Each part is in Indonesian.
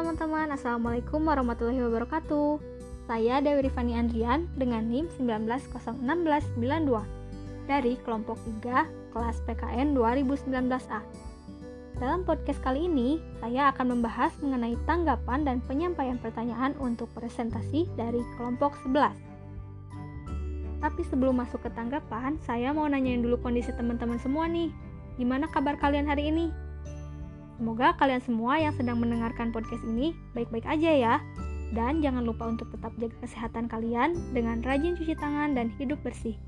teman-teman, Assalamualaikum warahmatullahi wabarakatuh. Saya Dewi Rifani Andrian dengan NIM 1901692 dari kelompok 3 kelas PKN 2019A Dalam podcast kali ini, saya akan membahas mengenai tanggapan dan penyampaian pertanyaan untuk presentasi dari kelompok 11 Tapi sebelum masuk ke tanggapan, saya mau nanyain dulu kondisi teman-teman semua nih. Gimana kabar kalian hari ini? Semoga kalian semua yang sedang mendengarkan podcast ini baik-baik aja ya. Dan jangan lupa untuk tetap jaga kesehatan kalian dengan rajin cuci tangan dan hidup bersih.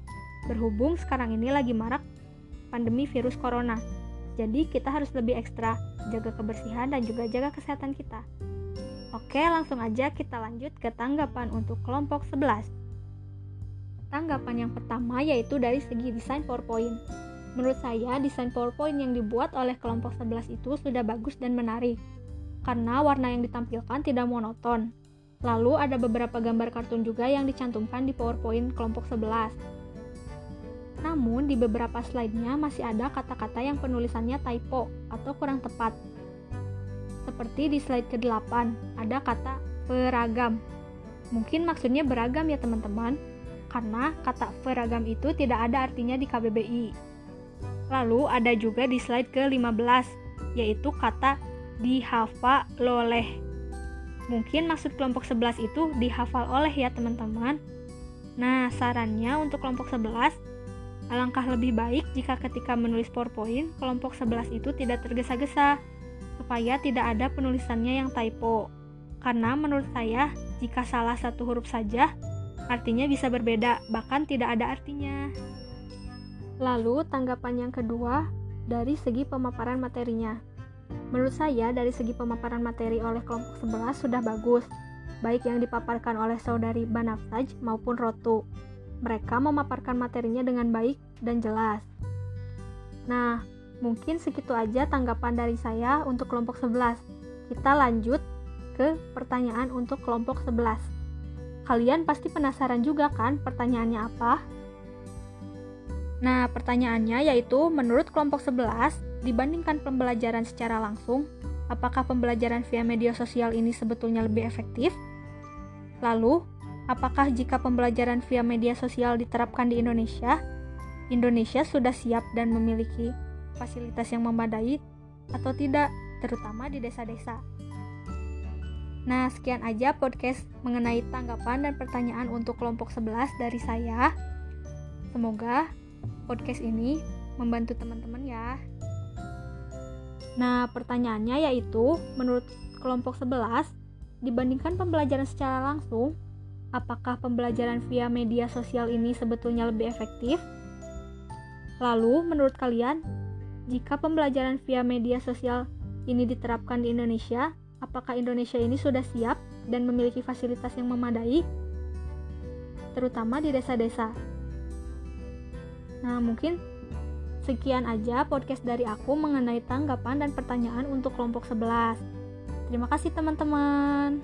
Berhubung sekarang ini lagi marak pandemi virus corona. Jadi kita harus lebih ekstra jaga kebersihan dan juga jaga kesehatan kita. Oke, langsung aja kita lanjut ke tanggapan untuk kelompok 11. Tanggapan yang pertama yaitu dari segi desain PowerPoint. Menurut saya, desain PowerPoint yang dibuat oleh kelompok 11 itu sudah bagus dan menarik, karena warna yang ditampilkan tidak monoton. Lalu ada beberapa gambar kartun juga yang dicantumkan di PowerPoint kelompok 11. Namun, di beberapa slide-nya masih ada kata-kata yang penulisannya typo atau kurang tepat. Seperti di slide ke-8, ada kata beragam. Mungkin maksudnya beragam ya teman-teman, karena kata beragam itu tidak ada artinya di KBBI. Lalu ada juga di slide ke-15, yaitu kata dihafal oleh. Mungkin maksud kelompok 11 itu dihafal oleh ya teman-teman. Nah, sarannya untuk kelompok 11, alangkah lebih baik jika ketika menulis PowerPoint, kelompok 11 itu tidak tergesa-gesa, supaya tidak ada penulisannya yang typo. Karena menurut saya, jika salah satu huruf saja, artinya bisa berbeda, bahkan tidak ada artinya. Lalu, tanggapan yang kedua dari segi pemaparan materinya. Menurut saya, dari segi pemaparan materi oleh kelompok 11 sudah bagus, baik yang dipaparkan oleh saudari Banafsaj maupun Rotu. Mereka memaparkan materinya dengan baik dan jelas. Nah, mungkin segitu aja tanggapan dari saya untuk kelompok 11. Kita lanjut ke pertanyaan untuk kelompok 11. Kalian pasti penasaran juga kan pertanyaannya apa? Nah, pertanyaannya yaitu menurut kelompok 11, dibandingkan pembelajaran secara langsung, apakah pembelajaran via media sosial ini sebetulnya lebih efektif? Lalu, apakah jika pembelajaran via media sosial diterapkan di Indonesia, Indonesia sudah siap dan memiliki fasilitas yang memadai atau tidak, terutama di desa-desa? Nah, sekian aja podcast mengenai tanggapan dan pertanyaan untuk kelompok 11 dari saya. Semoga podcast ini membantu teman-teman ya. Nah, pertanyaannya yaitu, menurut kelompok 11, dibandingkan pembelajaran secara langsung, apakah pembelajaran via media sosial ini sebetulnya lebih efektif? Lalu, menurut kalian, jika pembelajaran via media sosial ini diterapkan di Indonesia, apakah Indonesia ini sudah siap dan memiliki fasilitas yang memadai, terutama di desa-desa? Nah, mungkin sekian aja podcast dari aku mengenai tanggapan dan pertanyaan untuk kelompok 11. Terima kasih teman-teman.